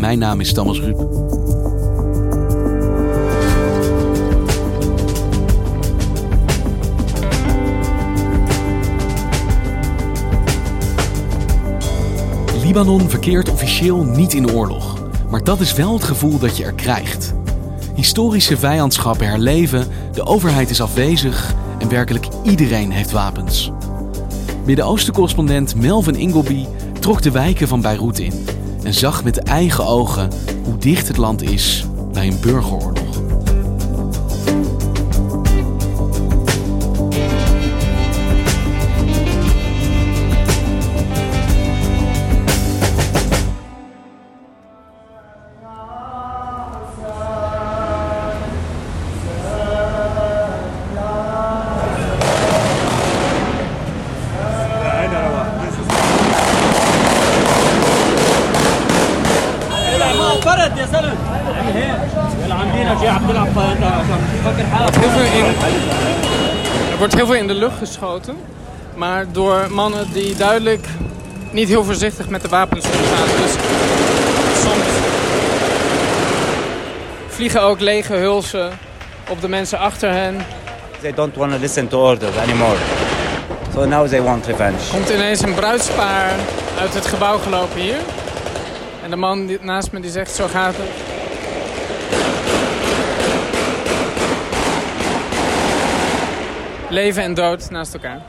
Mijn naam is Thomas Ruip. Libanon verkeert officieel niet in oorlog. Maar dat is wel het gevoel dat je er krijgt. Historische vijandschappen herleven, de overheid is afwezig en werkelijk iedereen heeft wapens. Midden-Oosten-correspondent Melvin Ingleby trok de wijken van Beirut in en zag met eigen ogen hoe dicht het land is bij een burgeroorlog. Er wordt heel veel in de lucht geschoten. Maar door mannen die duidelijk niet heel voorzichtig met de wapens omgaan. Dus soms vliegen ook lege hulzen op de mensen achter hen. They don't want to listen to orders anymore. So now they want revenge. Komt ineens een bruidspaar uit het gebouw gelopen hier. En de man die, naast me die zegt, zo gaat het. Leven en dood naast elkaar.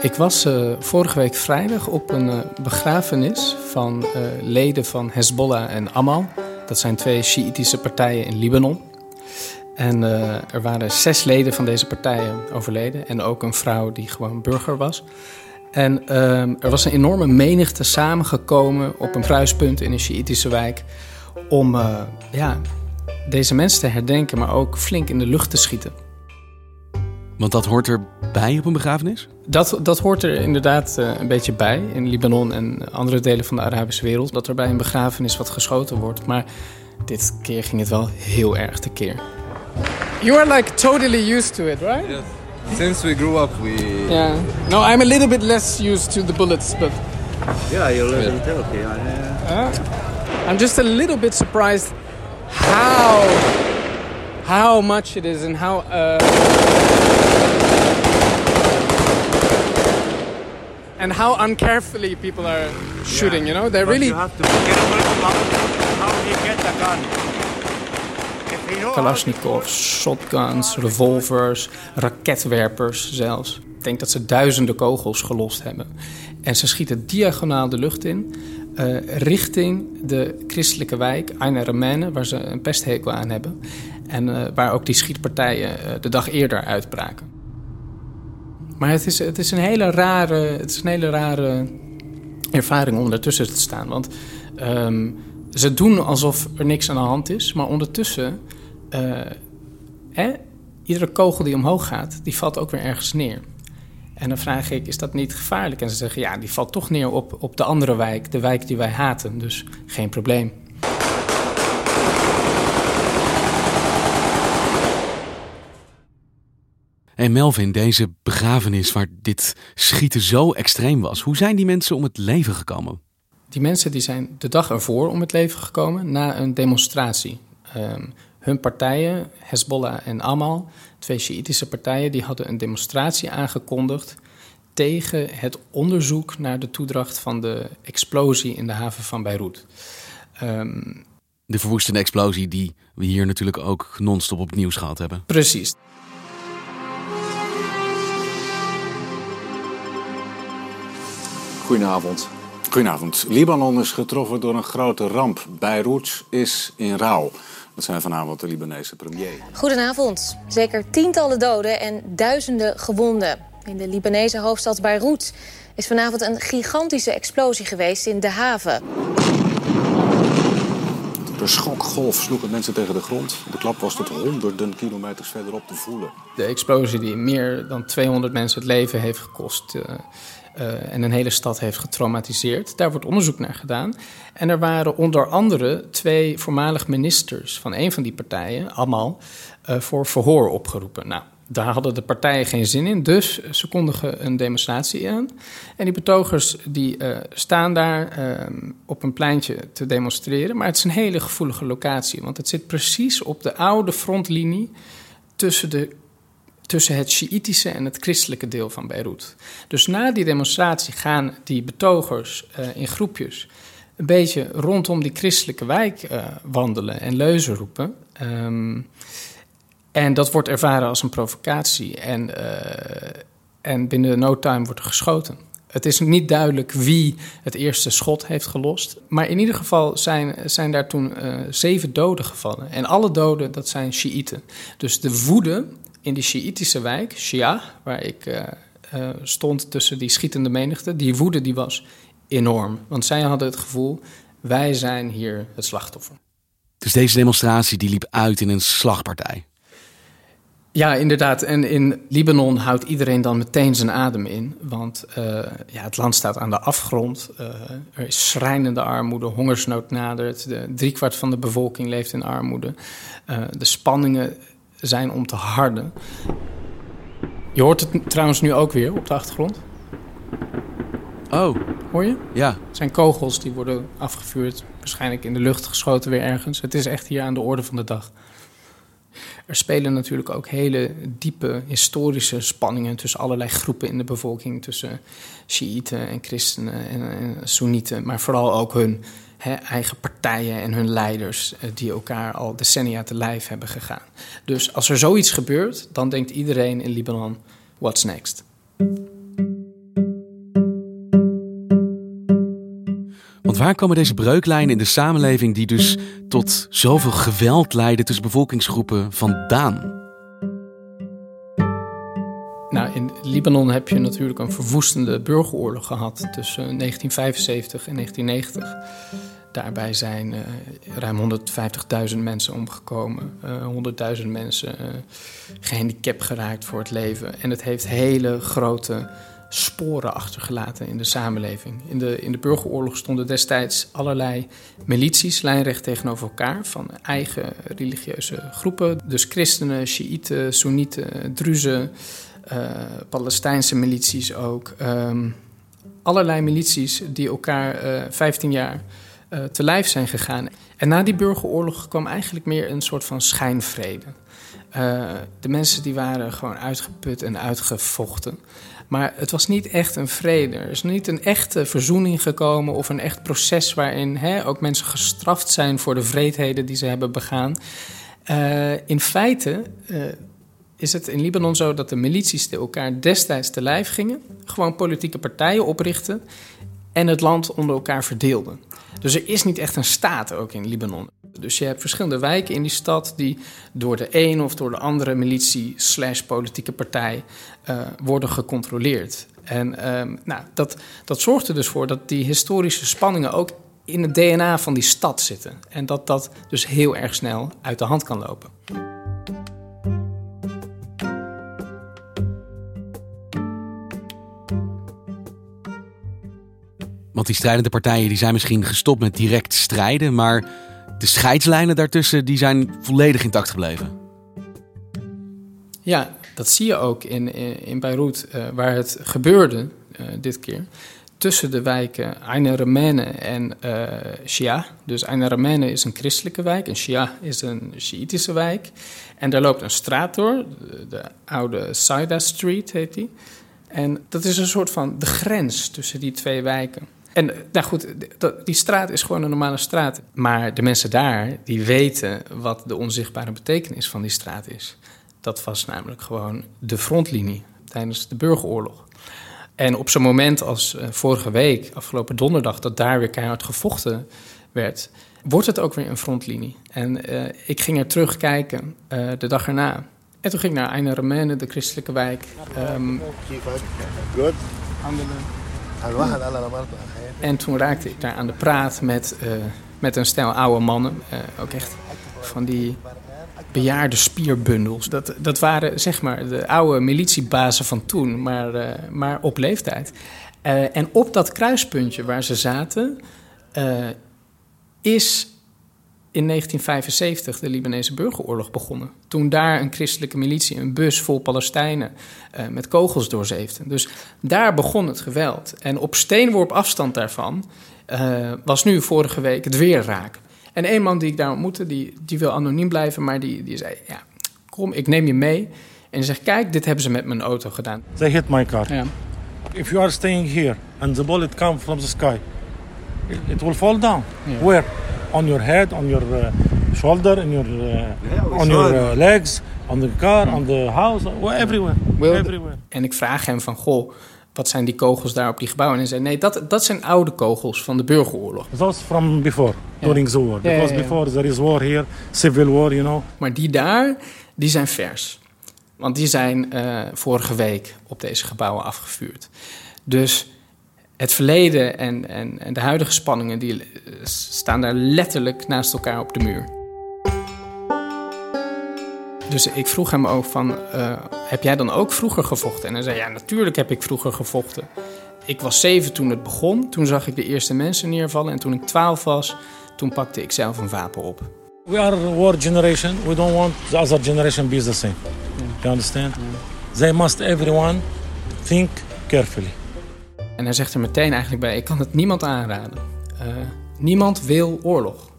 Ik was uh, vorige week vrijdag op een uh, begrafenis van uh, leden van Hezbollah en Amal. Dat zijn twee Sjiïtische partijen in Libanon. En er waren zes leden van deze partijen overleden. En ook een vrouw die gewoon burger was. En er was een enorme menigte samengekomen op een kruispunt in een Sjiïtische wijk. Om ja, deze mensen te herdenken, maar ook flink in de lucht te schieten. Want dat hoort erbij op een begrafenis? Dat, dat hoort er inderdaad uh, een beetje bij in Libanon en andere delen van de Arabische wereld. Dat er bij een begrafenis wat geschoten wordt. Maar dit keer ging het wel heel erg tekeer. You are like totally used to it, right? Yes. Since we grew up, we. Yeah. No, I'm a little bit less used to the bullets, but. Yeah, you're a little bit okay. Uh, I'm just a little bit surprised how how much it is and how uh, and how uncarefully people are shooting. You know, they But really. You have to be careful how you get the gun. You know Kalashnikovs, shotguns, revolvers, raketwerpers zelfs. Ik denk dat ze duizenden kogels gelost hebben. En ze schieten diagonaal de lucht in, eh, richting de christelijke wijk Aina Ramene, waar ze een pesthekel aan hebben. En eh, waar ook die schietpartijen eh, de dag eerder uitbraken. Maar het is, het, is een hele rare, het is een hele rare ervaring om ertussen te staan. Want ehm, ze doen alsof er niks aan de hand is, maar ondertussen... hè, iedere kogel die omhoog gaat, die valt ook weer ergens neer. En dan vraag ik, is dat niet gevaarlijk? En ze zeggen, ja, die valt toch neer op, op de andere wijk, de wijk die wij haten. Dus geen probleem. En Melvin, deze begrafenis waar dit schieten zo extreem was, hoe zijn die mensen om het leven gekomen? Die mensen die zijn de dag ervoor om het leven gekomen na een demonstratie. Ehm, hun partijen, Hezbollah en Amal, twee Sjiïtische partijen, die hadden een demonstratie aangekondigd tegen het onderzoek naar de toedracht van de explosie in de haven van Beirut. Ehm, de verwoestende explosie die we hier natuurlijk ook non-stop op het nieuws gehad hebben. Precies. Goedenavond. Goedenavond. Libanon is getroffen door een grote ramp. Beirut is in rouw. Dat zijn vanavond de Libanese premier. Goedenavond. Zeker tientallen doden en duizenden gewonden. In de Libanese hoofdstad Beirut is vanavond een gigantische explosie geweest in de haven. De schokgolf sloegen mensen tegen de grond. De klap was tot honderden kilometers verderop te voelen. De explosie die meer dan 200 mensen het leven heeft gekost... Uh, uh, en een hele stad heeft getraumatiseerd. Daar wordt onderzoek naar gedaan. En er waren onder andere twee voormalig ministers van een van die partijen, allemaal, uh, voor verhoor opgeroepen. Nou, daar hadden de partijen geen zin in, dus ze kondigen een demonstratie aan. En die betogers die uh, staan daar op een pleintje te demonstreren. Maar het is een hele gevoelige locatie, want het zit precies op de oude frontlinie tussen, de, tussen het Sjiïtische en het christelijke deel van Beirut. Dus na die demonstratie gaan die betogers uh, in groepjes een beetje rondom die christelijke wijk wandelen en leuzen roepen. Um, en dat wordt ervaren als een provocatie. En, uh, en binnen no time wordt er geschoten. Het is niet duidelijk wie het eerste schot heeft gelost. Maar in ieder geval zijn, zijn daar toen zeven doden gevallen. En alle doden, dat zijn Shiiten. Dus de woede in die Shiïtische wijk, Shia, waar ik uh, stond tussen die schietende menigte, die woede die was enorm. Want zij hadden het gevoel, wij zijn hier het slachtoffer. Dus deze demonstratie die liep uit in een slagpartij? Ja, inderdaad. En in Libanon houdt iedereen dan meteen zijn adem in. Want uh, ja, het land staat aan de afgrond. Uh, er is schrijnende armoede, hongersnood nadert. De driekwart van de bevolking leeft in armoede. Uh, de spanningen zijn om te harden. Je hoort het trouwens nu ook weer op de achtergrond. Oh. Hoor je? Ja. Het zijn kogels die worden afgevuurd. Waarschijnlijk in de lucht geschoten weer ergens. Het is echt hier aan de orde van de dag. Er spelen natuurlijk ook hele diepe historische spanningen tussen allerlei groepen in de bevolking, tussen Shiiten en christenen en, en Soenieten, maar vooral ook hun eigen partijen en hun leiders eh, die elkaar al decennia te lijf hebben gegaan. Dus als er zoiets gebeurt, dan denkt iedereen in Libanon: what's next? Want waar komen deze breuklijnen in de samenleving die dus tot zoveel geweld leiden tussen bevolkingsgroepen vandaan? Libanon heb je natuurlijk een verwoestende burgeroorlog gehad tussen 1975 en 1990. Daarbij zijn uh, ruim 150.000 mensen omgekomen, uh, 100.000 mensen uh, gehandicapt geraakt voor het leven. En het heeft hele grote sporen achtergelaten in de samenleving. In de, in de burgeroorlog stonden destijds allerlei milities lijnrecht tegenover elkaar van eigen religieuze groepen. Dus christenen, Shiiten, Soenieten, Druzen, Palestijnse milities ook. Um, allerlei milities die elkaar uh, 15 jaar uh, te lijf zijn gegaan. En na die burgeroorlog kwam eigenlijk meer een soort van schijnvrede. De mensen die waren gewoon uitgeput en uitgevochten. Maar het was niet echt een vrede. Er is niet een echte verzoening gekomen of een echt proces waarin hè, ook mensen gestraft zijn voor de vreedheden die ze hebben begaan. In feite is het in Libanon zo dat de milities die elkaar destijds te lijf gingen, gewoon politieke partijen oprichten en het land onder elkaar verdeelden. Dus er is niet echt een staat ook in Libanon. Dus je hebt verschillende wijken in die stad die door de een of door de andere militie slash politieke partij uh, worden gecontroleerd. En uh, nou, dat, dat zorgt er dus voor dat die historische spanningen ook in het DNA van die stad zitten. En dat dat dus heel erg snel uit de hand kan lopen. Want die strijdende partijen die zijn misschien gestopt met direct strijden, maar de scheidslijnen daartussen die zijn volledig intact gebleven. Ja, dat zie je ook in, in Beirut, uh, waar het gebeurde uh, dit keer. Tussen de wijken Ain Ramene en uh, Shia. Dus Ain Ramene is een christelijke wijk en Shia is een Shiïtische wijk. En daar loopt een straat door, de, de oude Saida Street heet die. En dat is een soort van de grens tussen die twee wijken. En nou goed, die straat is gewoon een normale straat. Maar de mensen daar, die weten wat de onzichtbare betekenis van die straat is. Dat was namelijk gewoon de frontlinie tijdens de burgeroorlog. En op zo'n moment als uh, vorige week, afgelopen donderdag, dat daar weer keihard gevochten werd, wordt het ook weer een frontlinie. En uh, ik ging er terugkijken uh, de dag erna. En toen ging ik naar Aina Remene, de christelijke wijk. Um, en toen raakte ik daar aan de praat met, uh, met een stel oude mannen. ook echt van die bejaarde spierbundels. Dat, dat waren zeg maar de oude militiebazen van toen, maar, uh, maar op leeftijd. En op dat kruispuntje waar ze zaten, is in 1975 de Libanese burgeroorlog begonnen. Toen daar een christelijke militie een bus vol Palestijnen met kogels doorzeefde. Dus daar begon het geweld. En op steenworp afstand daarvan was nu vorige week het weer raak. En een man die ik daar ontmoette, die, die wil anoniem blijven, maar die, die zei: Ja, kom, ik neem je mee. En hij zegt: Kijk, dit hebben ze met mijn auto gedaan. They hit my car. Yeah. If you are staying here and the bullet comes from the sky, it, will fall down. Where? On your head, on your uh, shoulder, in your, uh, on your uh, legs, on the car, on the house, everywhere. everywhere. En ik vraag hem van, goh, wat zijn die kogels daar op die gebouwen? En hij zei, nee, dat, dat zijn oude kogels van de burgeroorlog. Those from before, yeah. during the war. Because yeah, before there is war here, civil war, you know. Maar die daar, die zijn vers. Want die zijn uh, vorige week op deze gebouwen afgevuurd. Dus het verleden en, en, en de huidige spanningen... die staan daar letterlijk naast elkaar op de muur. Dus ik vroeg hem ook van, uh, heb jij dan ook vroeger gevochten? En hij zei, ja, natuurlijk heb ik vroeger gevochten. Ik was zeven toen het begon. Toen zag ik de eerste mensen neervallen. En toen ik twaalf was, toen pakte ik zelf een wapen op. We are a war generation. We don't want the other generation be the same. You understand? They must everyone think carefully. En hij zegt er meteen eigenlijk bij, ik kan het niemand aanraden. Uh, niemand wil oorlog.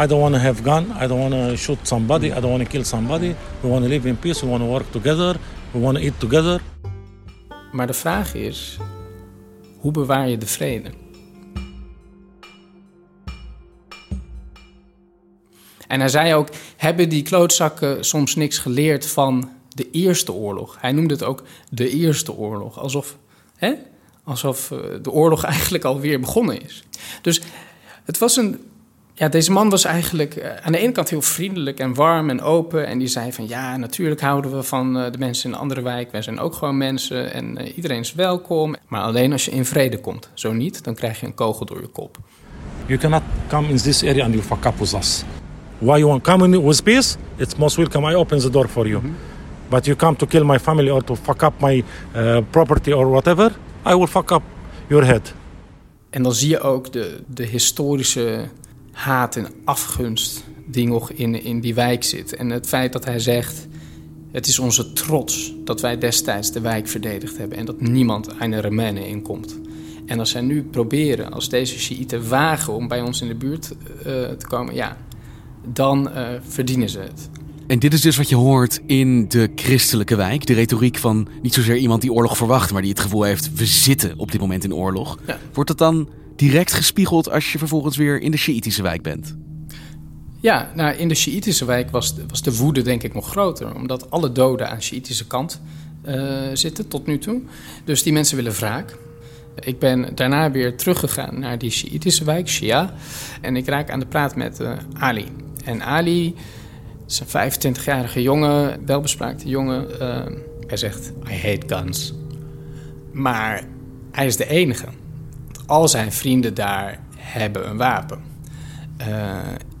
I don't want to have gun. I don't want to shoot somebody. I don't want to kill somebody. We want to live in peace. We want to work together. We want to eat together. Maar de vraag is, hoe bewaar je de vrede? En hij zei ook, hebben die klootzakken soms niks geleerd van de Eerste Oorlog? Hij noemde het ook de Eerste Oorlog, alsof, hè? Alsof eh, de oorlog eigenlijk alweer begonnen is. Dus het was een ja, deze man was eigenlijk eh, aan de ene kant heel vriendelijk en warm en open. En die zei van ja, natuurlijk houden we van eh, de mensen in een andere wijk. Wij zijn ook gewoon mensen en iedereen is welkom. Maar alleen als je in vrede komt. Zo niet, dan krijg je een kogel door je kop. You cannot come in this area and you fuck up with us. Why you want come in with peace? It's most welcome. I open the door for you. Mm -hmm. But you come to kill my family or to fuck up my uh, property or whatever, I will fuck up your head. En dan zie je ook de, de historische haat en afgunst die nog in, in die wijk zit. En het feit dat hij zegt: Het is onze trots dat wij destijds de wijk verdedigd hebben en dat niemand een remene inkomt. En als zij nu proberen, als deze Shiiten wagen om bij ons in de buurt uh, te komen, ja, dan uh, verdienen ze het. En dit is dus wat je hoort in de christelijke wijk. De retoriek van niet zozeer iemand die oorlog verwacht, maar die het gevoel heeft: we zitten op dit moment in oorlog. Ja. Wordt dat dan direct gespiegeld als je vervolgens weer in de Sjiitische wijk bent? Ja, nou, in de Sjiitische wijk was, was de woede denk ik nog groter. Omdat alle doden aan Sjiitische kant uh, zitten tot nu toe. Dus die mensen willen wraak. Ik ben daarna weer teruggegaan naar die Sjiitische wijk, Shia. En ik raak aan de praat met uh, Ali. En Ali is een 25-jarige jongen, welbespraakte jongen. Uh, hij zegt, I hate guns. Maar hij is de enige al zijn vrienden daar hebben een wapen. Uh,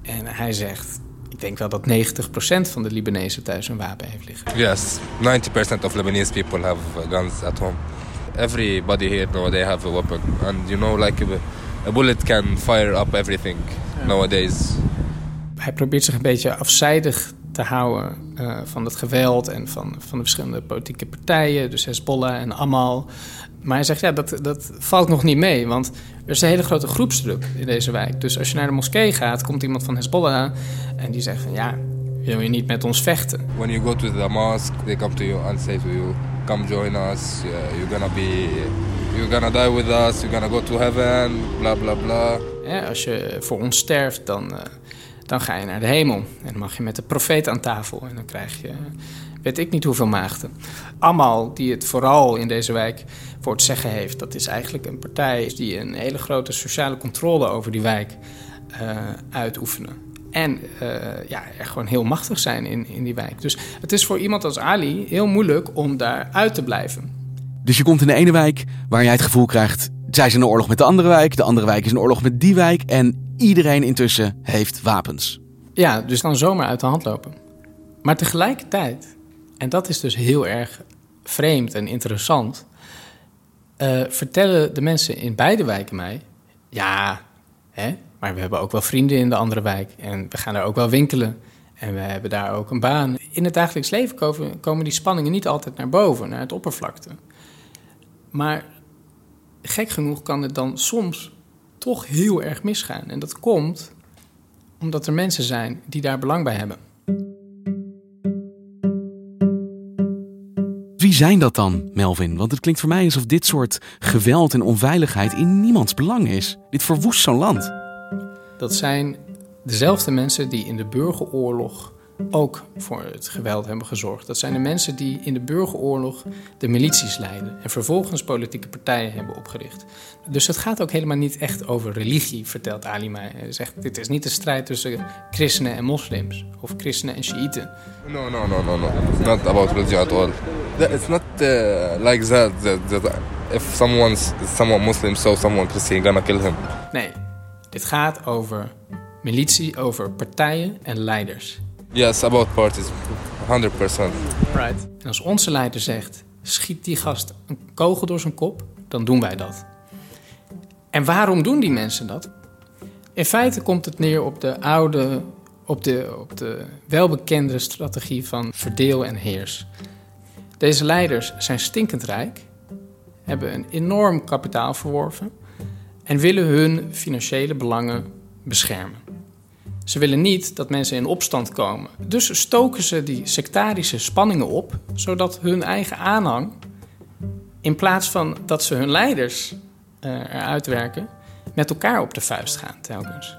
en hij zegt, ik denk wel dat 90% van de Libanezen thuis een wapen heeft liggen. Yes, 90% of Lebanese people have guns at home. Everybody here nowadays have a weapon. And you know, like a, bullet can fire up everything nowadays. Hij probeert zich een beetje afzijdig te houden uh, van het geweld en van, van de verschillende politieke partijen, dus Hezbollah en Amal. Maar hij zegt, ja, dat, dat valt nog niet mee, want er is een hele grote groepsdruk in deze wijk. Dus als je naar de moskee gaat, komt iemand van Hezbollah en die zegt van, ja, Wil je niet met ons vechten? When you go to the mosque, they come to you and say to you, "Come join us. You're gonna be, you're gonna die with us. You're gonna go to heaven." Bla bla bla. Ja, als je voor ons sterft, dan, eh, dan ga je naar de hemel. En dan mag je met de profeet aan tafel. En dan krijg je, weet ik niet hoeveel maagden. Amal, die het vooral in deze wijk voor het zeggen heeft... dat is eigenlijk een partij die een hele grote sociale controle over die wijk uh, uitoefenen. En uh, ja, gewoon heel machtig zijn in, in die wijk. Dus het is voor iemand als Ali heel moeilijk om daar uit te blijven. Dus je komt in de ene wijk waar jij het gevoel krijgt... zij zijn in oorlog met de andere wijk, de andere wijk is in oorlog met die wijk... en iedereen intussen heeft wapens. Ja, dus dan zomaar uit de hand lopen. Maar tegelijkertijd, en dat is dus heel erg vreemd en interessant... Uh, vertellen de mensen in beide wijken mij... ja, hè, maar we hebben ook wel vrienden in de andere wijk. En we gaan daar ook wel winkelen. En we hebben daar ook een baan. In het dagelijks leven komen, komen die spanningen niet altijd naar boven, naar het oppervlakte. Maar gek genoeg kan het dan soms toch heel erg misgaan. En dat komt omdat er mensen zijn die daar belang bij hebben. Wie zijn dat dan, Melvin? Want het klinkt voor mij alsof dit soort geweld en onveiligheid in niemands belang is. Dit verwoest zo'n land. Dat zijn dezelfde mensen die in de burgeroorlog ook voor het geweld hebben gezorgd. Dat zijn de mensen die in de burgeroorlog de milities leiden en vervolgens politieke partijen hebben opgericht. Dus het gaat ook helemaal niet echt over religie, vertelt Ali mij. Hij zegt, dit is niet de strijd tussen christenen en moslims of christenen en shiiten. No, no, no, no, no. Not about religion at all. It's not uh, like that, that, that if someone's someone Muslim so someone Christian, gonna kill him. Nee, dit gaat over militie, over partijen en leiders. Yes, about parties. 100%. Right. En als onze leider zegt, schiet die gast een kogel door zijn kop, dan doen wij dat. En waarom doen die mensen dat? In feite komt het neer op de oude, op de, op de welbekende strategie van verdeel en heers. Deze leiders zijn stinkend rijk, hebben een enorm kapitaal verworven en willen hun financiële belangen beschermen. Ze willen niet dat mensen in opstand komen. Dus stoken ze die sectarische spanningen op, zodat hun eigen aanhang, in plaats van dat ze hun leiders uh, eruit werken, met elkaar op de vuist gaan telkens.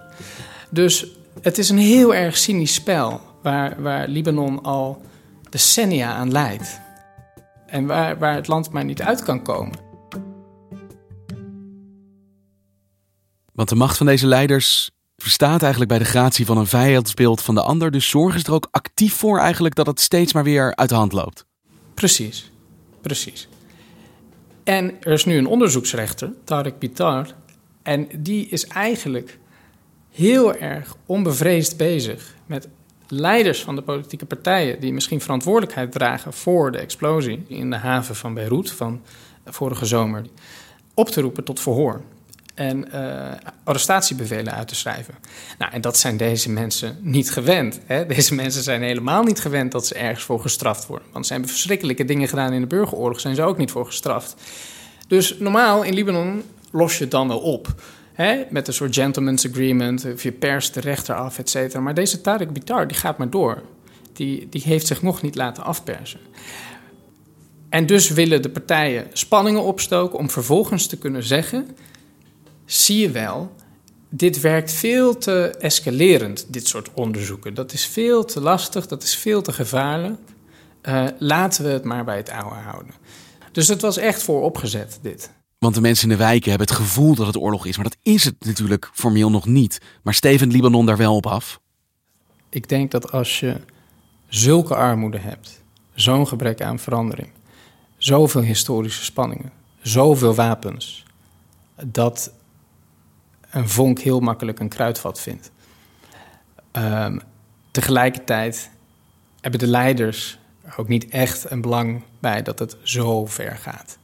Dus het is een heel erg cynisch spel waar, waar Libanon al decennia aan leidt. En waar, waar het land maar niet uit kan komen. Want de macht van deze leiders verstaat eigenlijk bij de gratie van een vijandsbeeld van de ander. Dus zorgen ze er ook actief voor eigenlijk dat het steeds maar weer uit de hand loopt. Precies, precies. En er is nu een onderzoeksrechter, Tarek Bitar. En die is eigenlijk heel erg onbevreesd bezig met leiders van de politieke partijen... die misschien verantwoordelijkheid dragen voor de explosie in de haven van Beirut van vorige zomer... op te roepen tot verhoor en uh, arrestatiebevelen uit te schrijven. Nou, en dat zijn deze mensen niet gewend. Hè? Deze mensen zijn helemaal niet gewend dat ze ergens voor gestraft worden. Want ze hebben verschrikkelijke dingen gedaan in de burgeroorlog, zijn ze ook niet voor gestraft. Dus normaal in Libanon los je het dan wel op. Hè? Met een soort gentleman's agreement, of je perst de rechter af, et cetera. Maar deze Tarek Bitar, die gaat maar door. Die, die heeft zich nog niet laten afpersen. En dus willen de partijen spanningen opstoken om vervolgens te kunnen zeggen zie je wel, dit werkt veel te escalerend, dit soort onderzoeken. Dat is veel te lastig, dat is veel te gevaarlijk. Uh, laten we het maar bij het oude houden. Dus het was echt vooropgezet, dit. Want de mensen in de wijken hebben het gevoel dat het oorlog is, maar dat is het natuurlijk formeel nog niet. Maar Steven Libanon daar wel op af? Ik denk dat als je zulke armoede hebt, zo'n gebrek aan verandering, zoveel historische spanningen, zoveel wapens, dat een vonk heel makkelijk een kruidvat vindt. Um, tegelijkertijd hebben de leiders ook niet echt een belang bij dat het zo ver gaat.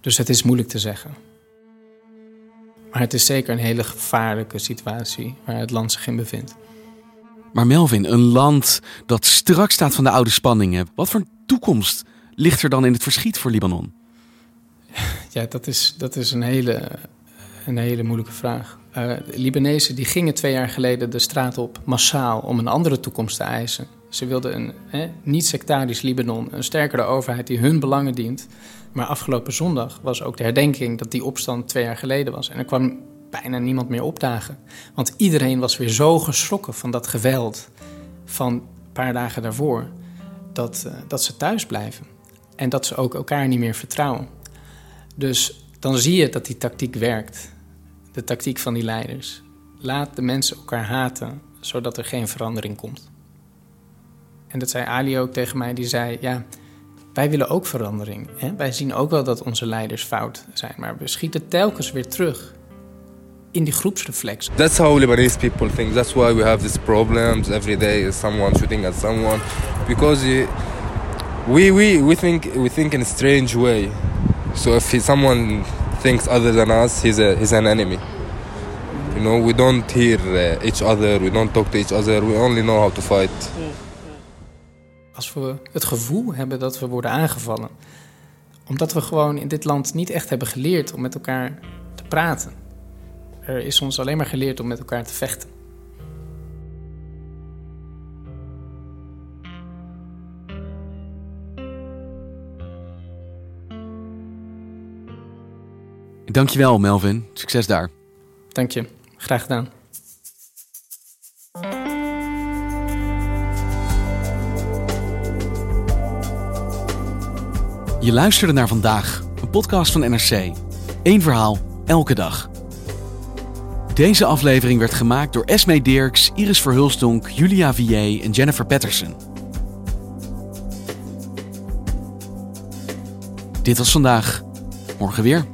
Dus het is moeilijk te zeggen. Maar het is zeker een hele gevaarlijke situatie waar het land zich in bevindt. Maar Melvin, een land dat strak staat van de oude spanningen. Wat voor toekomst ligt er dan in het verschiet voor Libanon? Ja, dat is, dat is een, hele, een hele moeilijke vraag. Uh, Libanezen die gingen twee jaar geleden de straat op massaal om een andere toekomst te eisen. Ze wilden een niet-sectarisch Libanon, een sterkere overheid die hun belangen dient. Maar afgelopen zondag was ook de herdenking dat die opstand twee jaar geleden was. En er kwam bijna niemand meer opdagen. Want iedereen was weer zo geschrokken van dat geweld van een paar dagen daarvoor, dat, uh, dat ze thuis blijven. En dat ze ook elkaar niet meer vertrouwen. Dus dan zie je dat die tactiek werkt. De tactiek van die leiders. Laat de mensen elkaar haten, zodat er geen verandering komt. En dat zei Ali ook tegen mij, die zei, ja, wij willen ook verandering. Hè? Wij zien ook wel dat onze leiders fout zijn, maar we schieten telkens weer terug in die groepsreflex. That's how Lebanese people think. That's why we have these problems every day. Is someone shooting at someone because we we we think we think in a strange way. So if someone thinks other than us, he's a he's an enemy. You know, we don't hear uh, each other. We don't talk to each other. We only know how to fight. Als we het gevoel hebben dat we worden aangevallen, omdat we gewoon in dit land niet echt hebben geleerd om met elkaar te praten er is ons alleen maar geleerd om met elkaar te vechten. Dankjewel, Melvin. Succes daar. Dank je. Graag gedaan. Je luisterde naar vandaag, een podcast van NRC. Eén verhaal, elke dag. Deze aflevering werd gemaakt door Esme Dirks, Iris Verhulstonk, Julia Vier en Jennifer Patterson. Dit was vandaag. Morgen weer.